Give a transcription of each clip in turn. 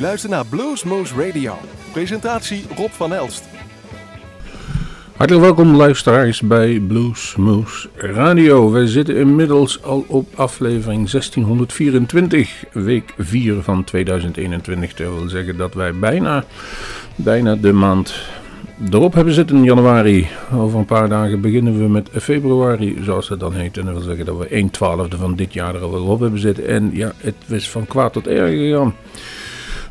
luistert naar Bluesmoose Radio. Presentatie Rob van Elst. Hartelijk welkom luisteraars bij Bluesmoose Radio. We zitten inmiddels al op aflevering 1624, week 4 van 2021. Dat wil zeggen dat wij bijna, bijna de maand erop hebben zitten in januari. Over een paar dagen beginnen we met februari, zoals het dan heet. En dat wil zeggen dat we 1 twaalfde van dit jaar er al op hebben zitten. En ja, het is van kwaad tot erger gegaan.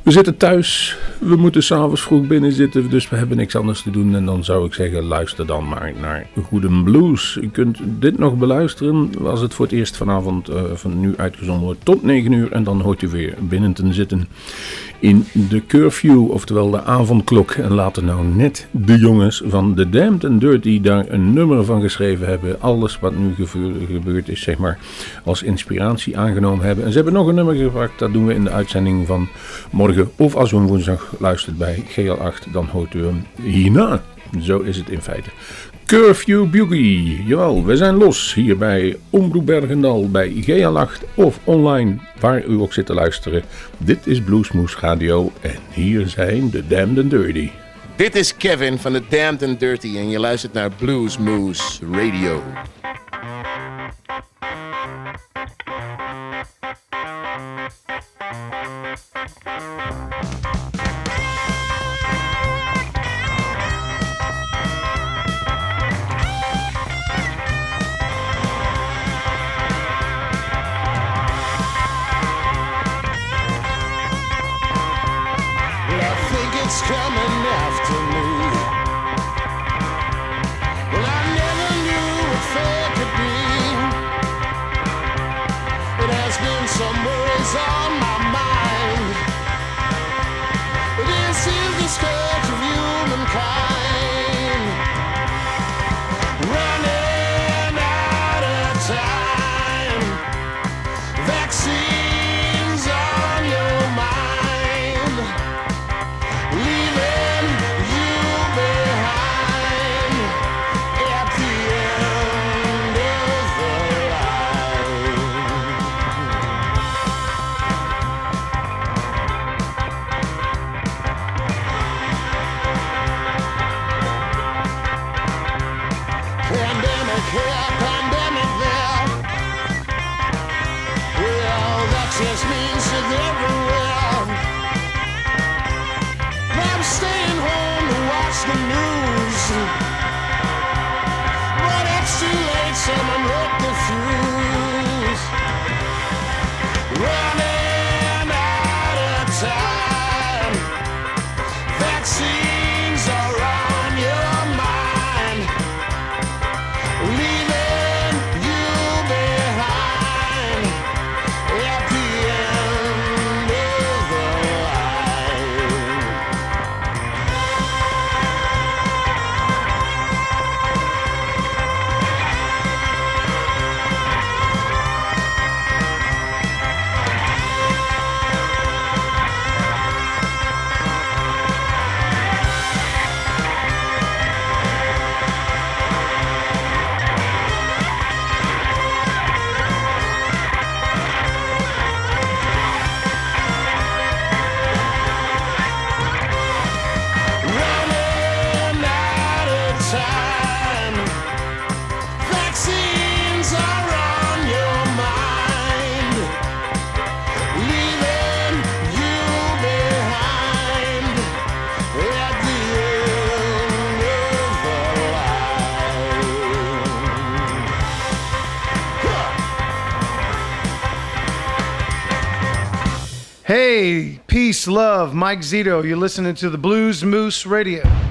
We zitten thuis, we moeten s'avonds vroeg binnen zitten, dus we hebben niks anders te doen. En dan zou ik zeggen, luister dan maar naar Goede Blues. U kunt dit nog beluisteren als het voor het eerst vanavond uh, van nu uitgezonden tot 9 uur. En dan hoort u weer binnen te zitten in de curfew, oftewel de avondklok. En laten nou net de jongens van The Damned and Dirty daar een nummer van geschreven hebben. Alles wat nu gebeurd is, zeg maar, als inspiratie aangenomen hebben. En ze hebben nog een nummer gepakt, dat doen we in de uitzending van morgen. Of als u hem woensdag luistert bij GL8, dan hoort u hem hierna. Zo is het in feite. Curfew Boogie. Jawel, we zijn los hier bij Omroep Bergendal, bij GL8 of online, waar u ook zit te luisteren. Dit is Bluesmoose Radio en hier zijn de Damned and Dirty. Dit is Kevin van de Damned and Dirty en je luistert naar Bluesmoose Radio. Peace, love, Mike Zito. You're listening to the Blues Moose Radio.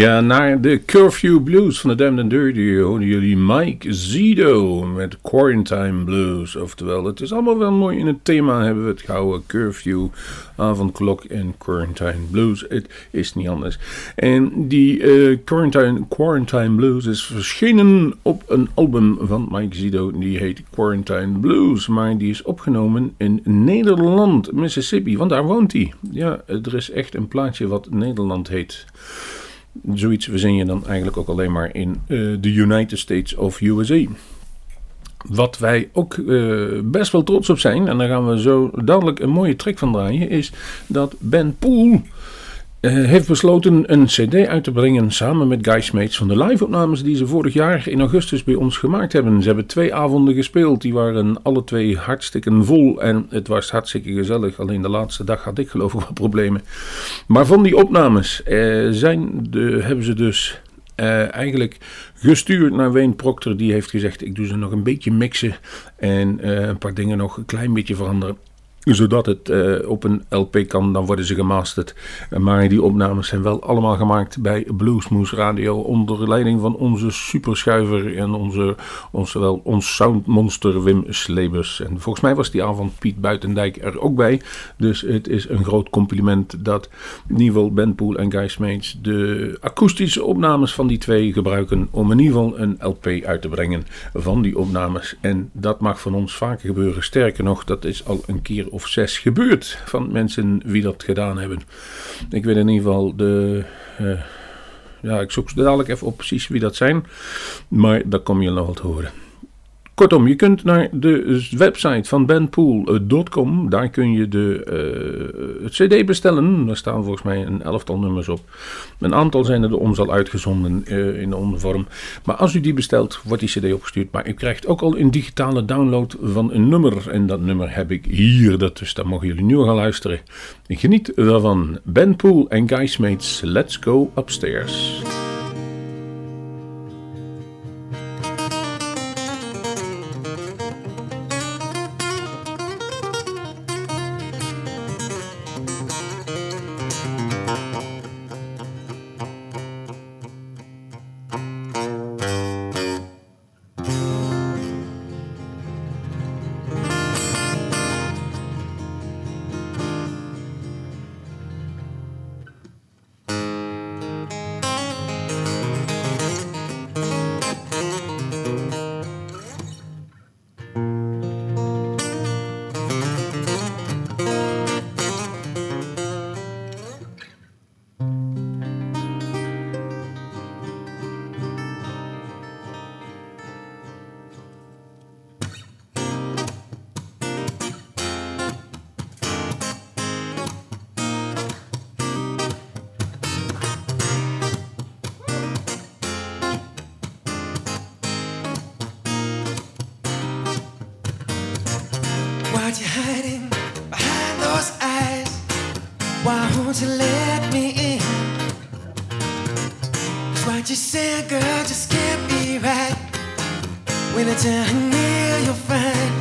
Ja, naar de Curfew Blues van de Damned and Dirty hoorden jullie Mike Zido met Quarantine Blues. Oftewel, het is allemaal wel mooi in het thema hebben we het gehouden. Curfew, avondklok en Quarantine Blues. Het is niet anders. En die uh, Quarantine, Quarantine Blues is verschenen op een album van Mike Zido. Die heet Quarantine Blues, maar die is opgenomen in Nederland, Mississippi. Want daar woont hij. Ja, er is echt een plaatje wat Nederland heet. Zoiets verzin je dan eigenlijk ook alleen maar in eh, de United States of USA. Wat wij ook uh, best wel trots op zijn, en daar gaan we zo dadelijk een mooie trick van draaien, is dat Ben Poel uh, heeft besloten een CD uit te brengen samen met Guy van de live-opnames die ze vorig jaar in augustus bij ons gemaakt hebben. Ze hebben twee avonden gespeeld, die waren alle twee hartstikke vol en het was hartstikke gezellig. Alleen de laatste dag had ik geloof ik wat problemen. Maar van die opnames uh, zijn de, hebben ze dus uh, eigenlijk gestuurd naar Wayne Proctor. Die heeft gezegd: Ik doe ze nog een beetje mixen en een paar dingen nog een klein beetje veranderen zodat het uh, op een LP kan, dan worden ze gemasterd. Maar die opnames zijn wel allemaal gemaakt bij Bluesmoose Radio onder leiding van onze superschuiver en onze, onze wel, ons soundmonster Wim Slebers. En volgens mij was die avond Piet Buitendijk er ook bij. Dus het is een groot compliment dat in ieder geval Ben Poel en Guy Smeets de akoestische opnames van die twee gebruiken om in ieder geval een LP uit te brengen van die opnames. En dat mag van ons vaker gebeuren. Sterker nog, dat is al een keer of zes gebeurd van mensen wie dat gedaan hebben. Ik weet in ieder geval de. Uh, ja, ik zoek dadelijk even op precies wie dat zijn. Maar dat kom je nog wel te horen. Kortom, je kunt naar de website van benpool.com. Daar kun je de, uh, het CD bestellen. Daar staan volgens mij een elftal nummers op. Een aantal zijn er ons al uitgezonden uh, in de ondervorm. Maar als u die bestelt, wordt die CD opgestuurd. Maar u krijgt ook al een digitale download van een nummer. En dat nummer heb ik hier. Dat, dus daar mogen jullie nu gaan luisteren. Geniet daarvan. Ben en Guy Smates. Let's go upstairs. To let me in. It's what you say, girl, just can't be right. When it's turn near, you'll find.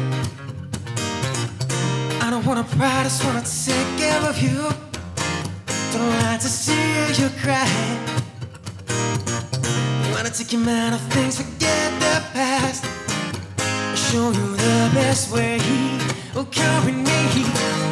I don't wanna pry, just wanna take care of you. Don't like to see you cry. Wanna take your mind off things, forget the past. I'll show you the best way. Oh, carry me.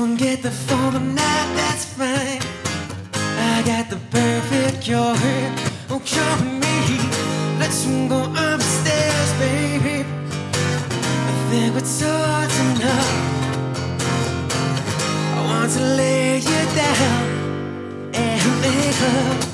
forget the phone tonight, that's fine. I got the perfect cure. Oh, come me. Let's go upstairs, baby. I think we're sort enough. I want to lay you down and make up.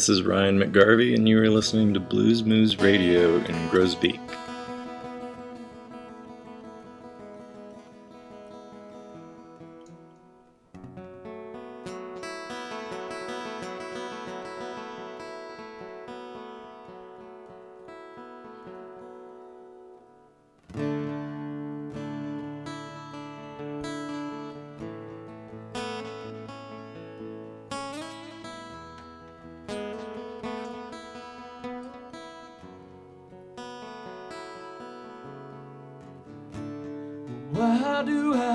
This is Ryan McGarvey, and you are listening to Blues Moose Radio in Grosbeak. do have.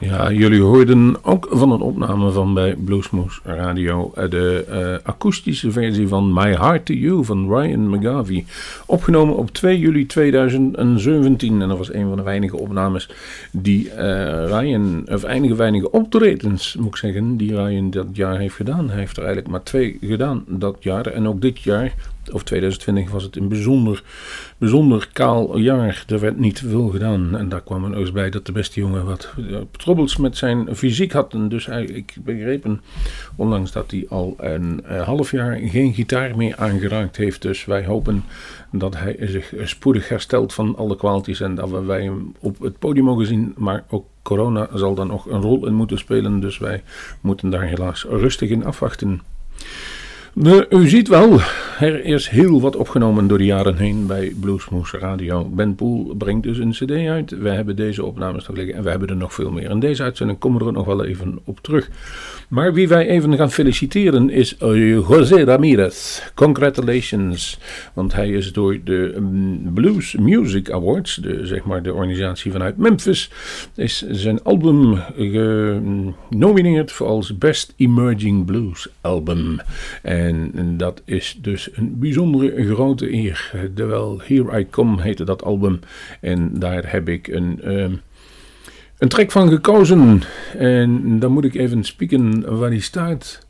Ja, jullie hoorden ook van een opname van bij Bluesmoose Radio eh, de eh, akoestische versie van My Heart to You van Ryan McGarvey. Opgenomen op 2 juli 2017 en dat was een van de weinige opnames die eh, Ryan, of enige weinige optredens moet ik zeggen, die Ryan dat jaar heeft gedaan. Hij heeft er eigenlijk maar twee gedaan dat jaar en ook dit jaar of 2020 was het een bijzonder, bijzonder kaal jaar. Er werd niet veel gedaan. En daar kwam ook eens bij dat de beste jongen wat troubles met zijn fysiek had. En dus hij, ik begrepen, ondanks dat hij al een eh, half jaar geen gitaar meer aangeraakt heeft. Dus wij hopen dat hij zich spoedig herstelt van alle kwaaltjes. En dat we wij hem op het podium mogen zien. Maar ook corona zal daar nog een rol in moeten spelen. Dus wij moeten daar helaas rustig in afwachten. U ziet wel, er is heel wat opgenomen door de jaren heen bij Bluesmoose Radio. Ben Poel brengt dus een cd uit. Wij hebben deze opnames nog liggen en we hebben er nog veel meer. In deze uitzending komen we er nog wel even op terug. Maar wie wij even gaan feliciteren is uh, José Ramirez. Congratulations. Want hij is door de um, Blues Music Awards, de, zeg maar de organisatie vanuit Memphis, is zijn album genomineerd voor als Best Emerging Blues Album. En, en dat is dus een bijzondere grote eer. Terwijl Here I Come heette dat album. En daar heb ik een... Uh, een track van gekozen. En dan moet ik even spieken waar die staat.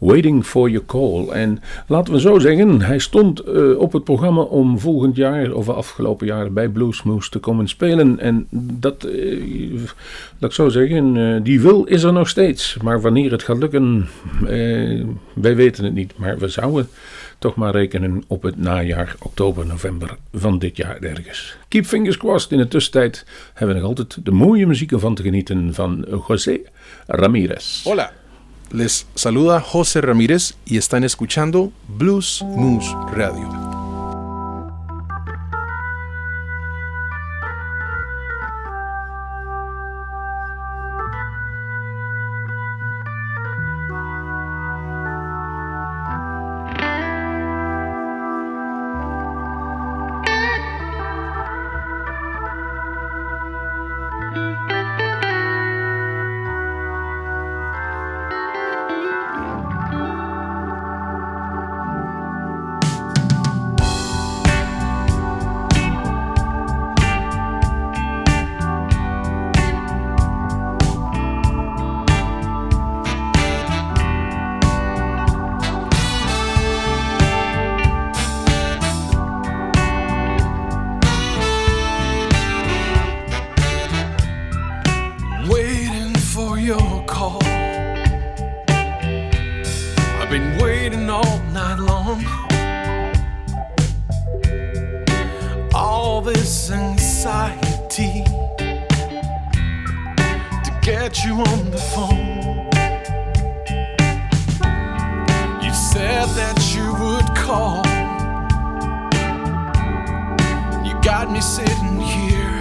Waiting for your call. En laten we zo zeggen, hij stond uh, op het programma om volgend jaar of afgelopen jaar bij Bluesmoose te komen spelen. En dat, uh, laat ik zo zeggen, uh, die wil is er nog steeds. Maar wanneer het gaat lukken, wij weten het niet. Maar we zouden toch maar rekenen op het najaar, oktober, november van dit jaar ergens. Keep fingers crossed. In de tussentijd hebben we nog altijd de mooie muziek ervan te genieten van José Ramirez. Hola. Les saluda José Ramírez y están escuchando Blues Moose Radio. You on the phone. You said that you would call. You got me sitting here.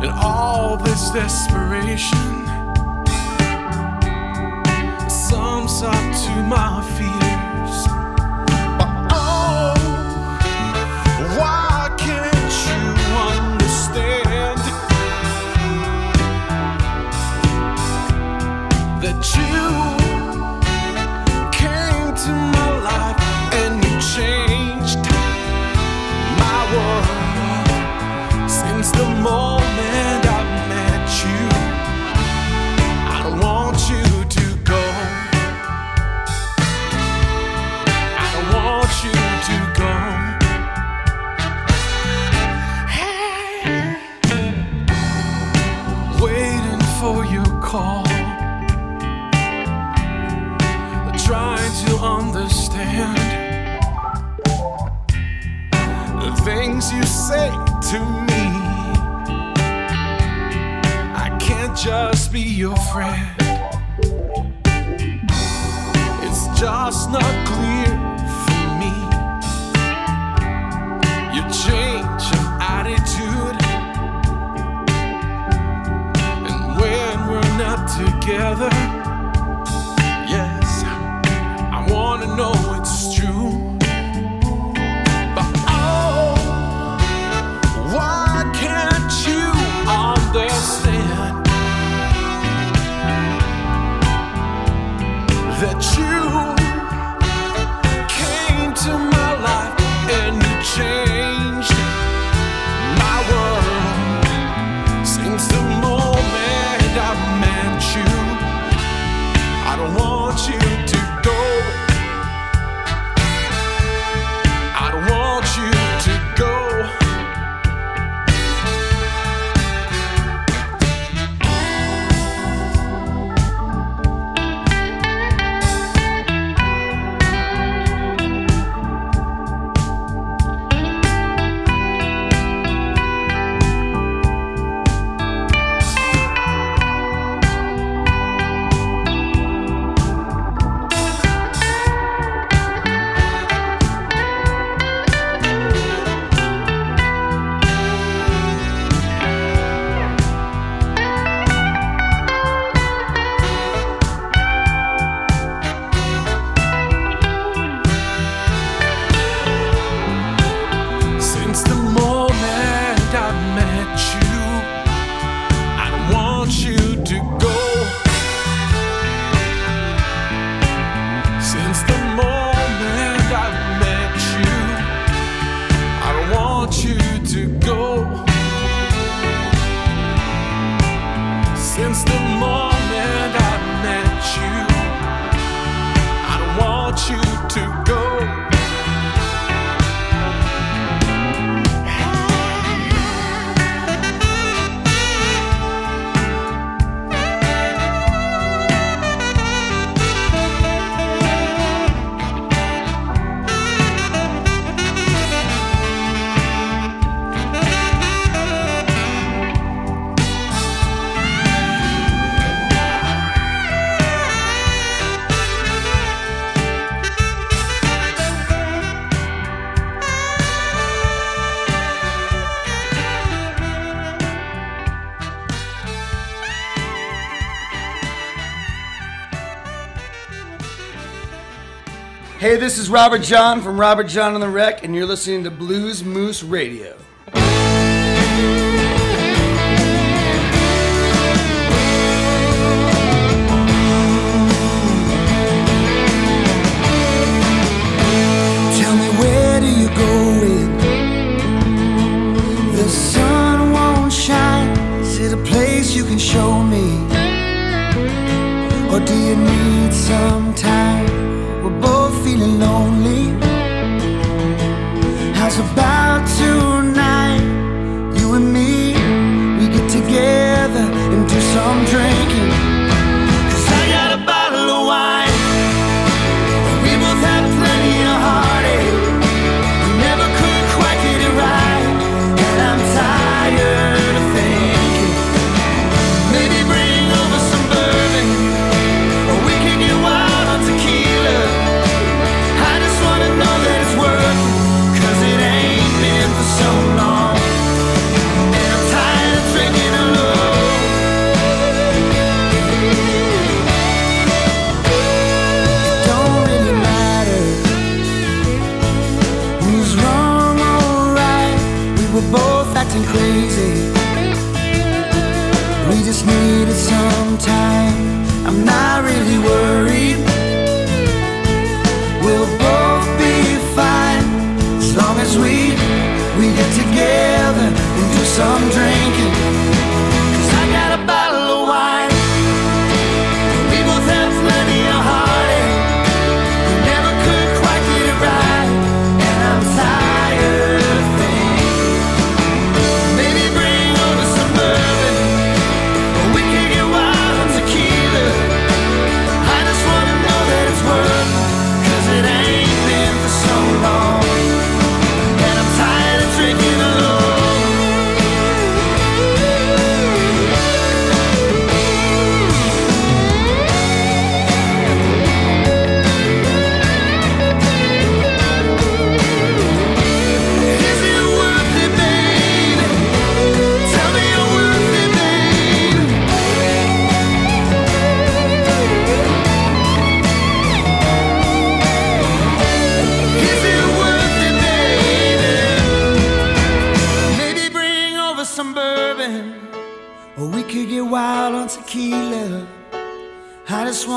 and all this desperation sums up to my be your friend. It's just not clear for me. You change your attitude, and when we're not together. this is Robert John from Robert John on the Wreck, and you're listening to Blues Moose Radio. mistake. We just needed some time. I'm not really worried.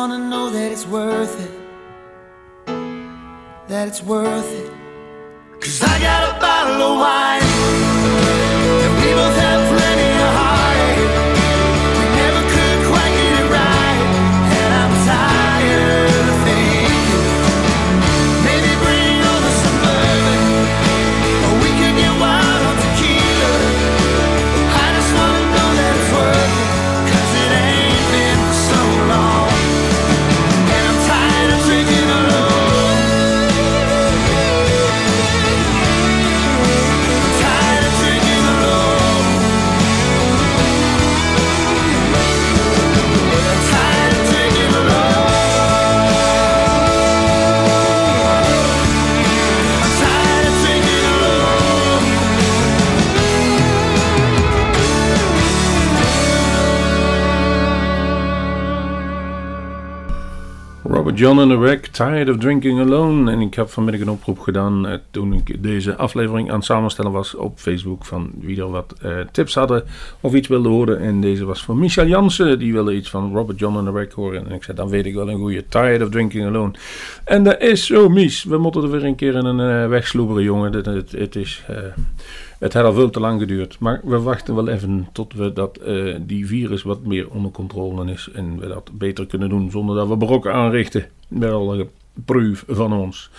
Wanna know that it's worth it, that it's worth it. Cause I got a bottle of wine, John en the Wreck, Tired of Drinking Alone. En ik heb vanmiddag een oproep gedaan eh, toen ik deze aflevering aan het samenstellen was op Facebook. Van wie er wat eh, tips hadden of iets wilde horen. En deze was van Michel Jansen. Die wilde iets van Robert John en the Wreck horen. En ik zei, dan weet ik wel een goede Tired of Drinking Alone. En dat is zo mis. We moeten er weer een keer in een eh, wegsloeberen, jongen. Het, het, het is... het had al veel te lang geduurd. Maar we wachten wel even tot we dat, eh, die virus wat meer onder controle is. En we dat beter kunnen doen zonder dat we brokken aanrichten. Met alle proef van ons.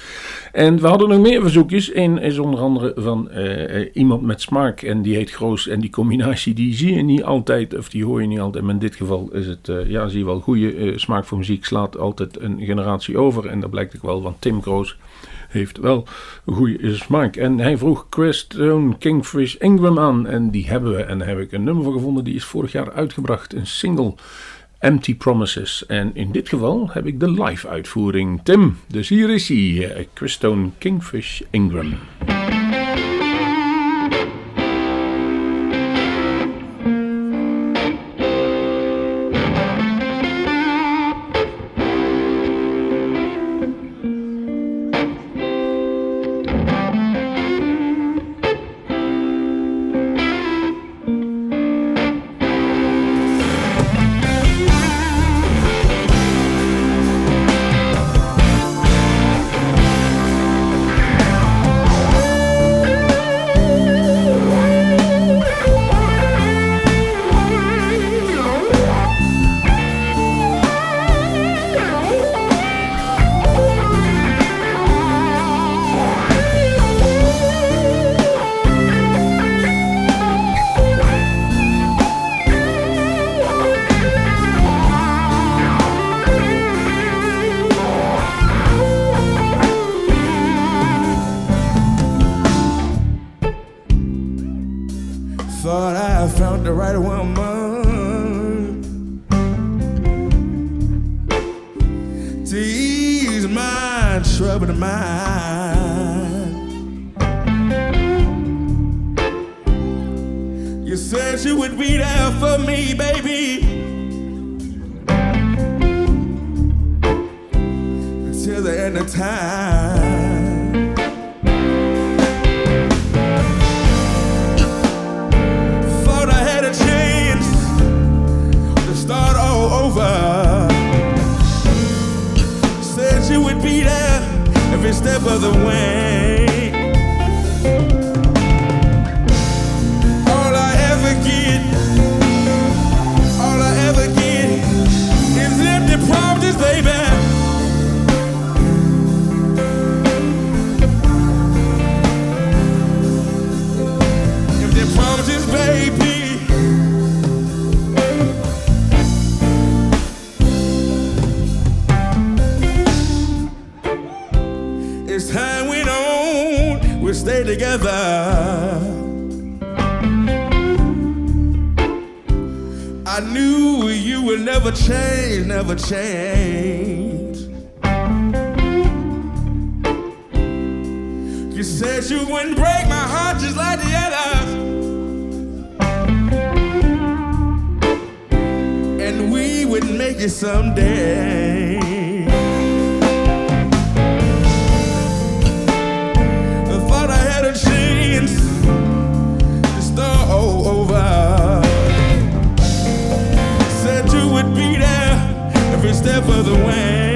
En we hadden nog meer verzoekjes. Eén is onder andere van eh, eh, iemand met smaak. En die heet Groos. En die combinatie die zie je niet altijd. Of die hoor je niet altijd. Maar in dit geval is het, ja zie je wel, goede smaak voor muziek slaat altijd een generatie over. En dat blijkt ook wel, want Tim Groos heeft wel een goede smaak. En hij vroeg Crestone Kingfish Ingram aan. En die hebben we. En daar heb ik een nummer voor gevonden. Die is vorig jaar uitgebracht. Een single. Empty Promises. En in dit geval heb ik de live uitvoering. Tim, dus hier is hij. eh, Crestone Kingfish Ingram. We stayed together. I knew you would never change, never change. You said you wouldn't break my heart just like the others. And we would make it someday. A chance all over. Said you would be there every step of the way.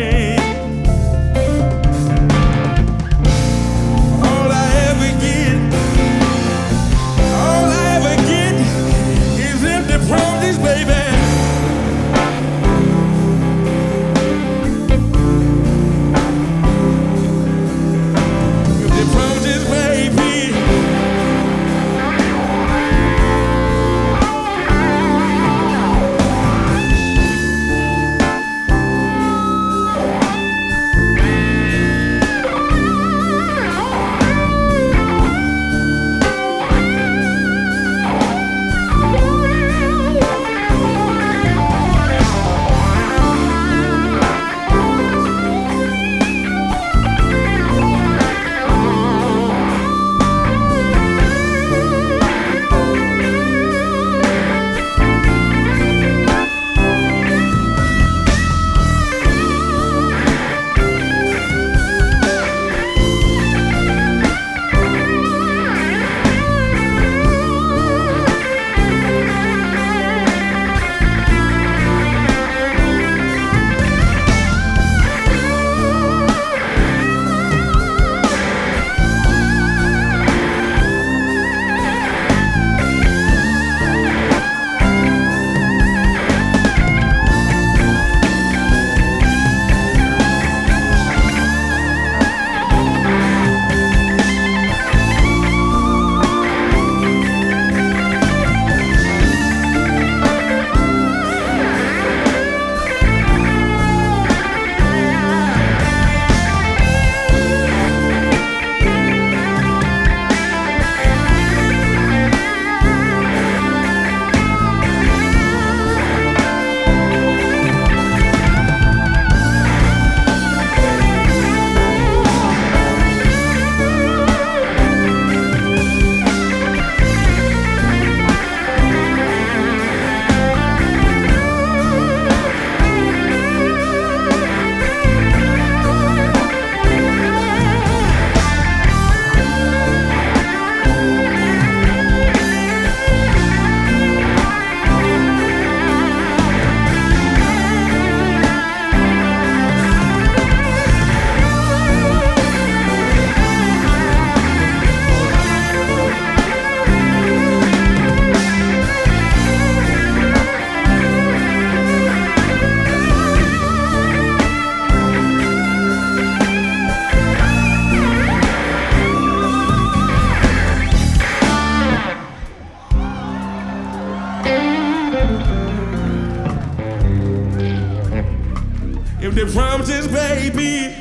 Promises, baby.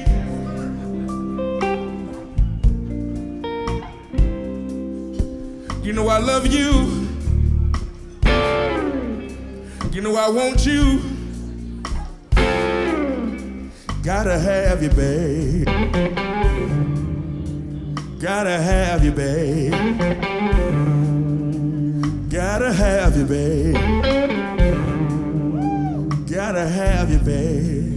You know I love you. You know I want you. Gotta have you, babe. Gotta have you, babe. Gotta have you, babe. Gotta have you, babe.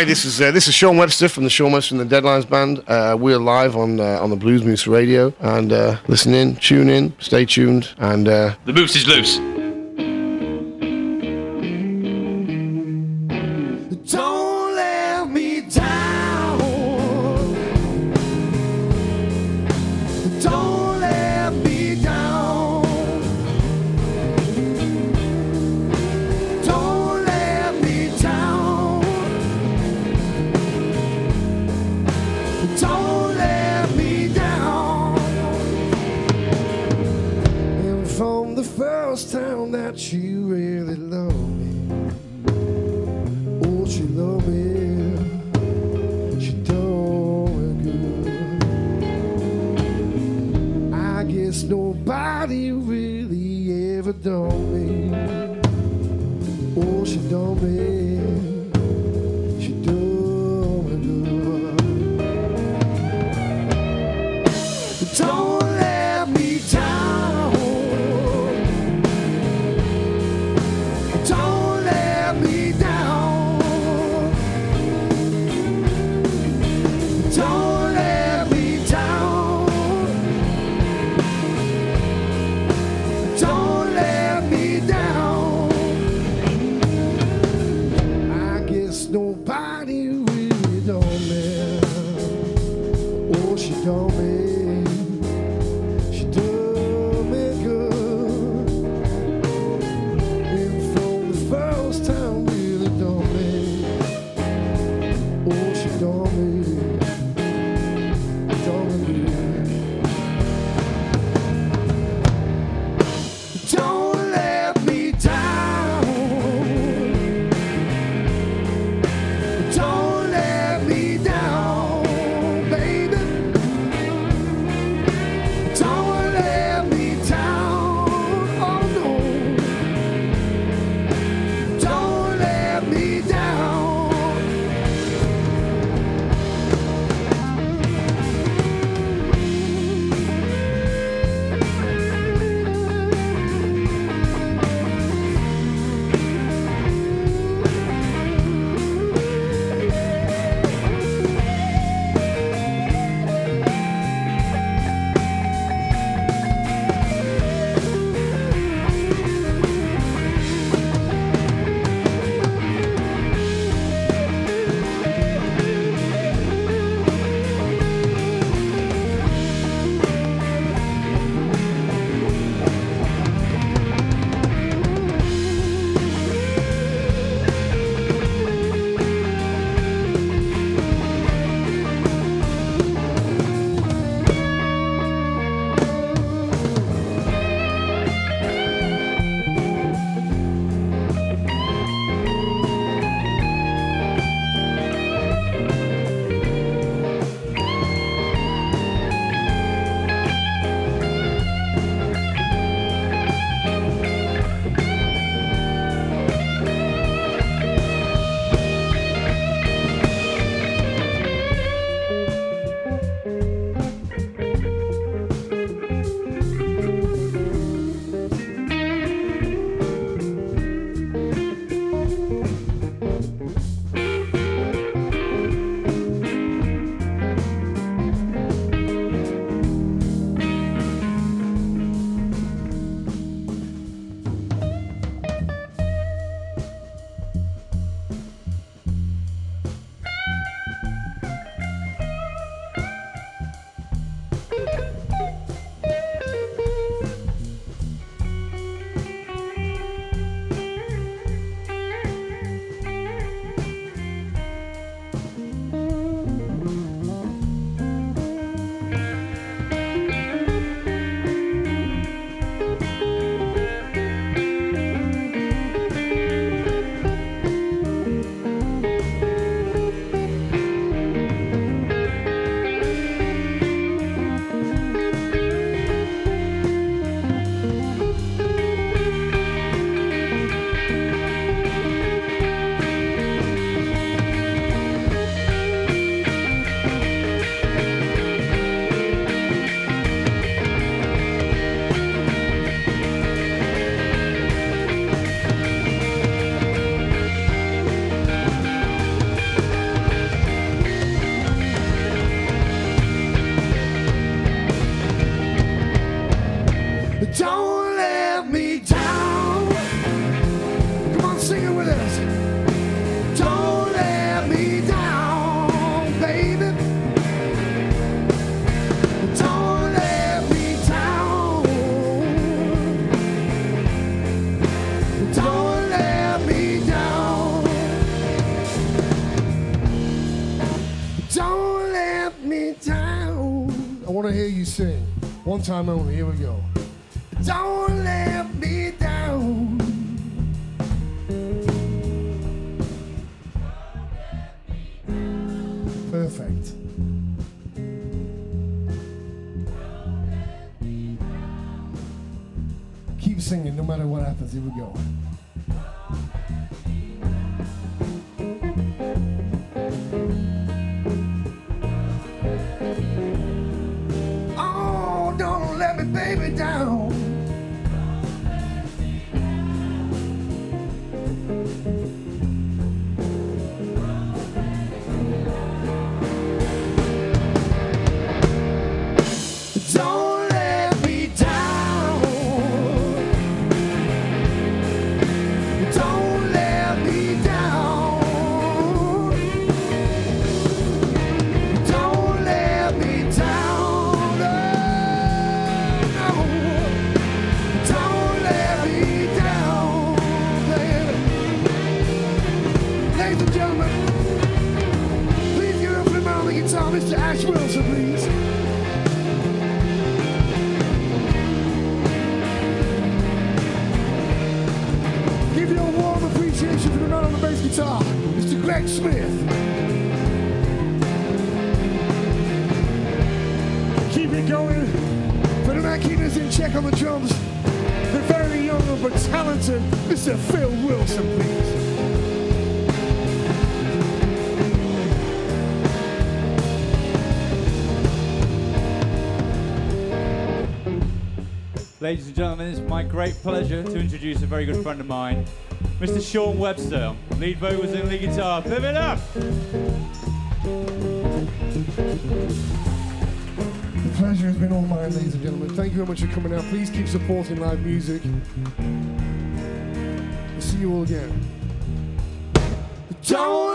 Hi, this is uh, this is Sean Webster from the Sean Webster and the Deadlines Band. Uh, we're live on uh, on the Blues Moose Radio, and uh, listen in, tune in, stay tuned, and uh, the moose is loose. Hear you sing. One time only. Here we go. Don't let me down. Perfect. Keep singing no matter what happens. Here we go. Down. Check on the drums. The very young but talented Mr. Phil Wilson, please. Ladies and gentlemen, it's my great pleasure to introduce a very good friend of mine, Mr. Sean Webster, lead vocals and lead guitar. Give it up! And gentlemen. Thank you very much for coming out. Please keep supporting live music. We'll see you all again. Don't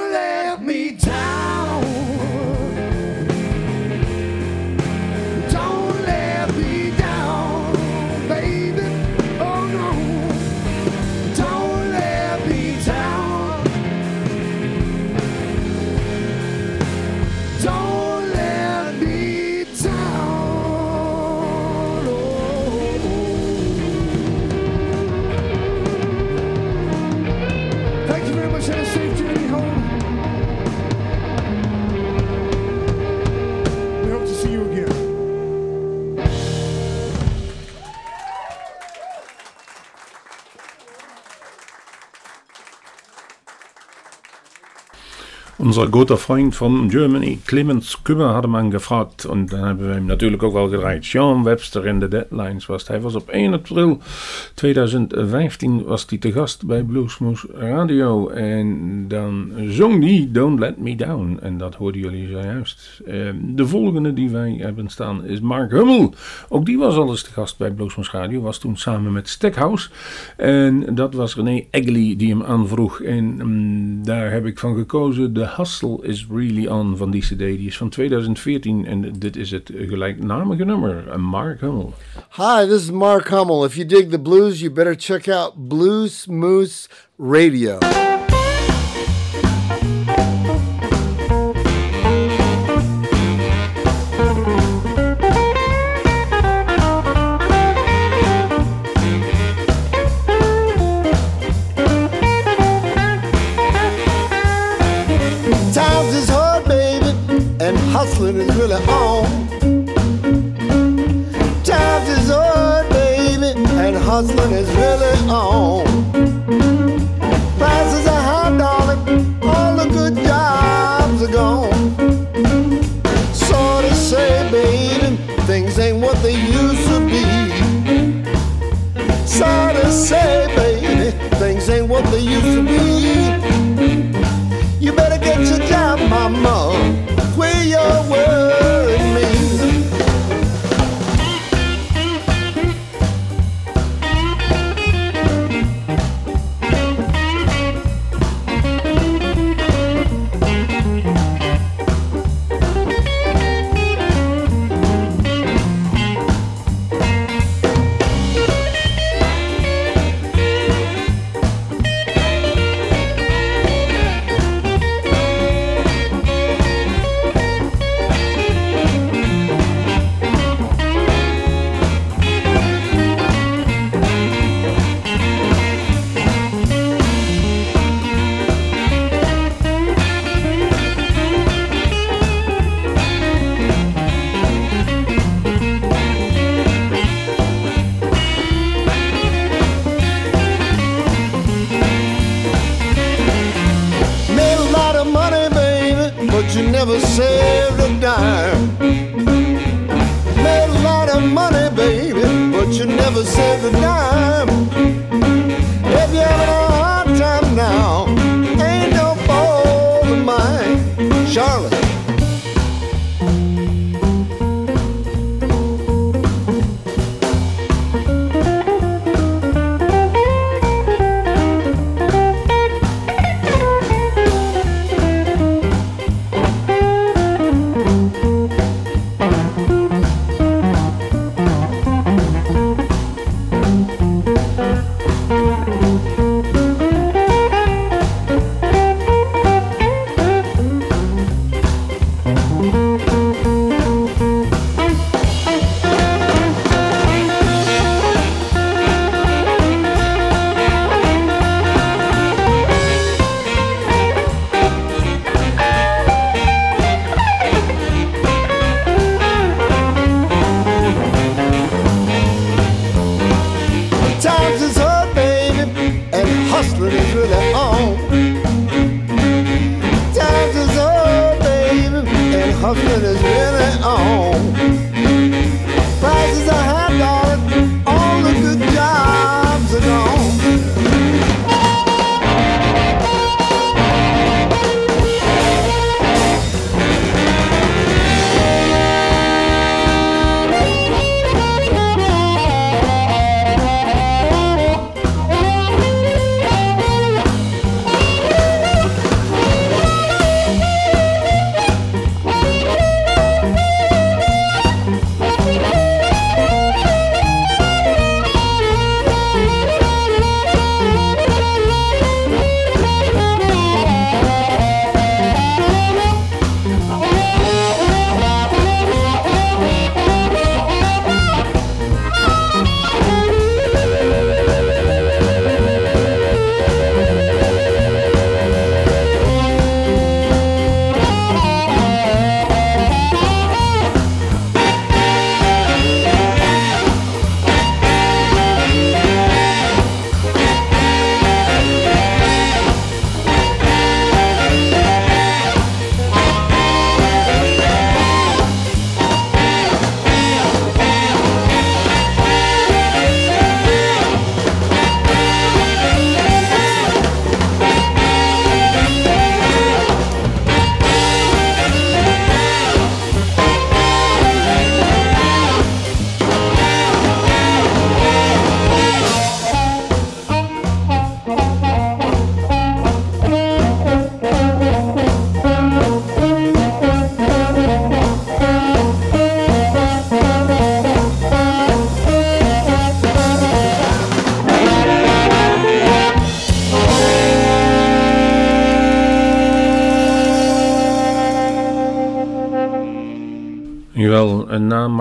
Unser guter Freund von Germany, Clemens Kummer, hadden man gefragt. Und dan hebben we hem natuurlijk ook wel gedraaid. Sean Webster in de Deadlines was. Hij was op 1 april 2015 was hij te gast bij Bluesmoose Radio. En dan zong hij Don't Let Me Down. En dat hoorden jullie zojuist. Eh, de volgende die wij hebben staan is Mark Hummel. Ook die was al eens te gast bij Bluesmoose Radio. Was toen samen met Stackhouse. En dat was René Egley die hem aanvroeg. En mm, daar heb ik van gekozen. The Hustle is Really On van die cd. Die is van 2014 en dit is het gelijknamige nummer. eh, Mark Hummel. Hi, this is Mark Hummel. If you dig the blues, you better check out Blues Moose Radio. And hustling is really on. Times is hard, baby, and hustling is really on. Prices are high, darling, all the good jobs are gone. Sort of say, baby, things ain't what they used to be. Sort of say, baby, things ain't what they used to be.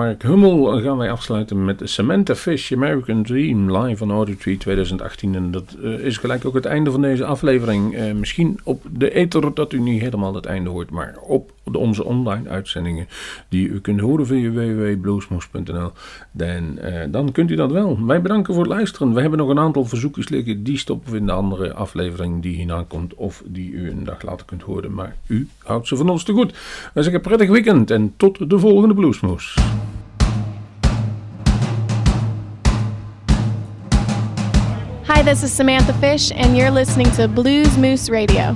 Mark Hummel gaan wij afsluiten met Samantha Fish, American Dream, live on Auditory 2018. En dat eh, is gelijk ook het einde van deze aflevering. Eh, misschien op de ether dat u niet helemaal het einde hoort, maar op de, onze online uitzendingen die u kunt horen via www.bluesmoes.nl. Dan, eh, dan kunt u dat wel. Wij bedanken voor het luisteren. We hebben nog een aantal verzoekjes liggen. Die stoppen we in de andere aflevering die hierna komt of die u een dag later kunt horen. Maar u houdt ze van ons te goed. Wij zeggen prettig weekend en tot de volgende Bluesmoes. This is Samantha Fish, and you're listening to Blues Moose Radio.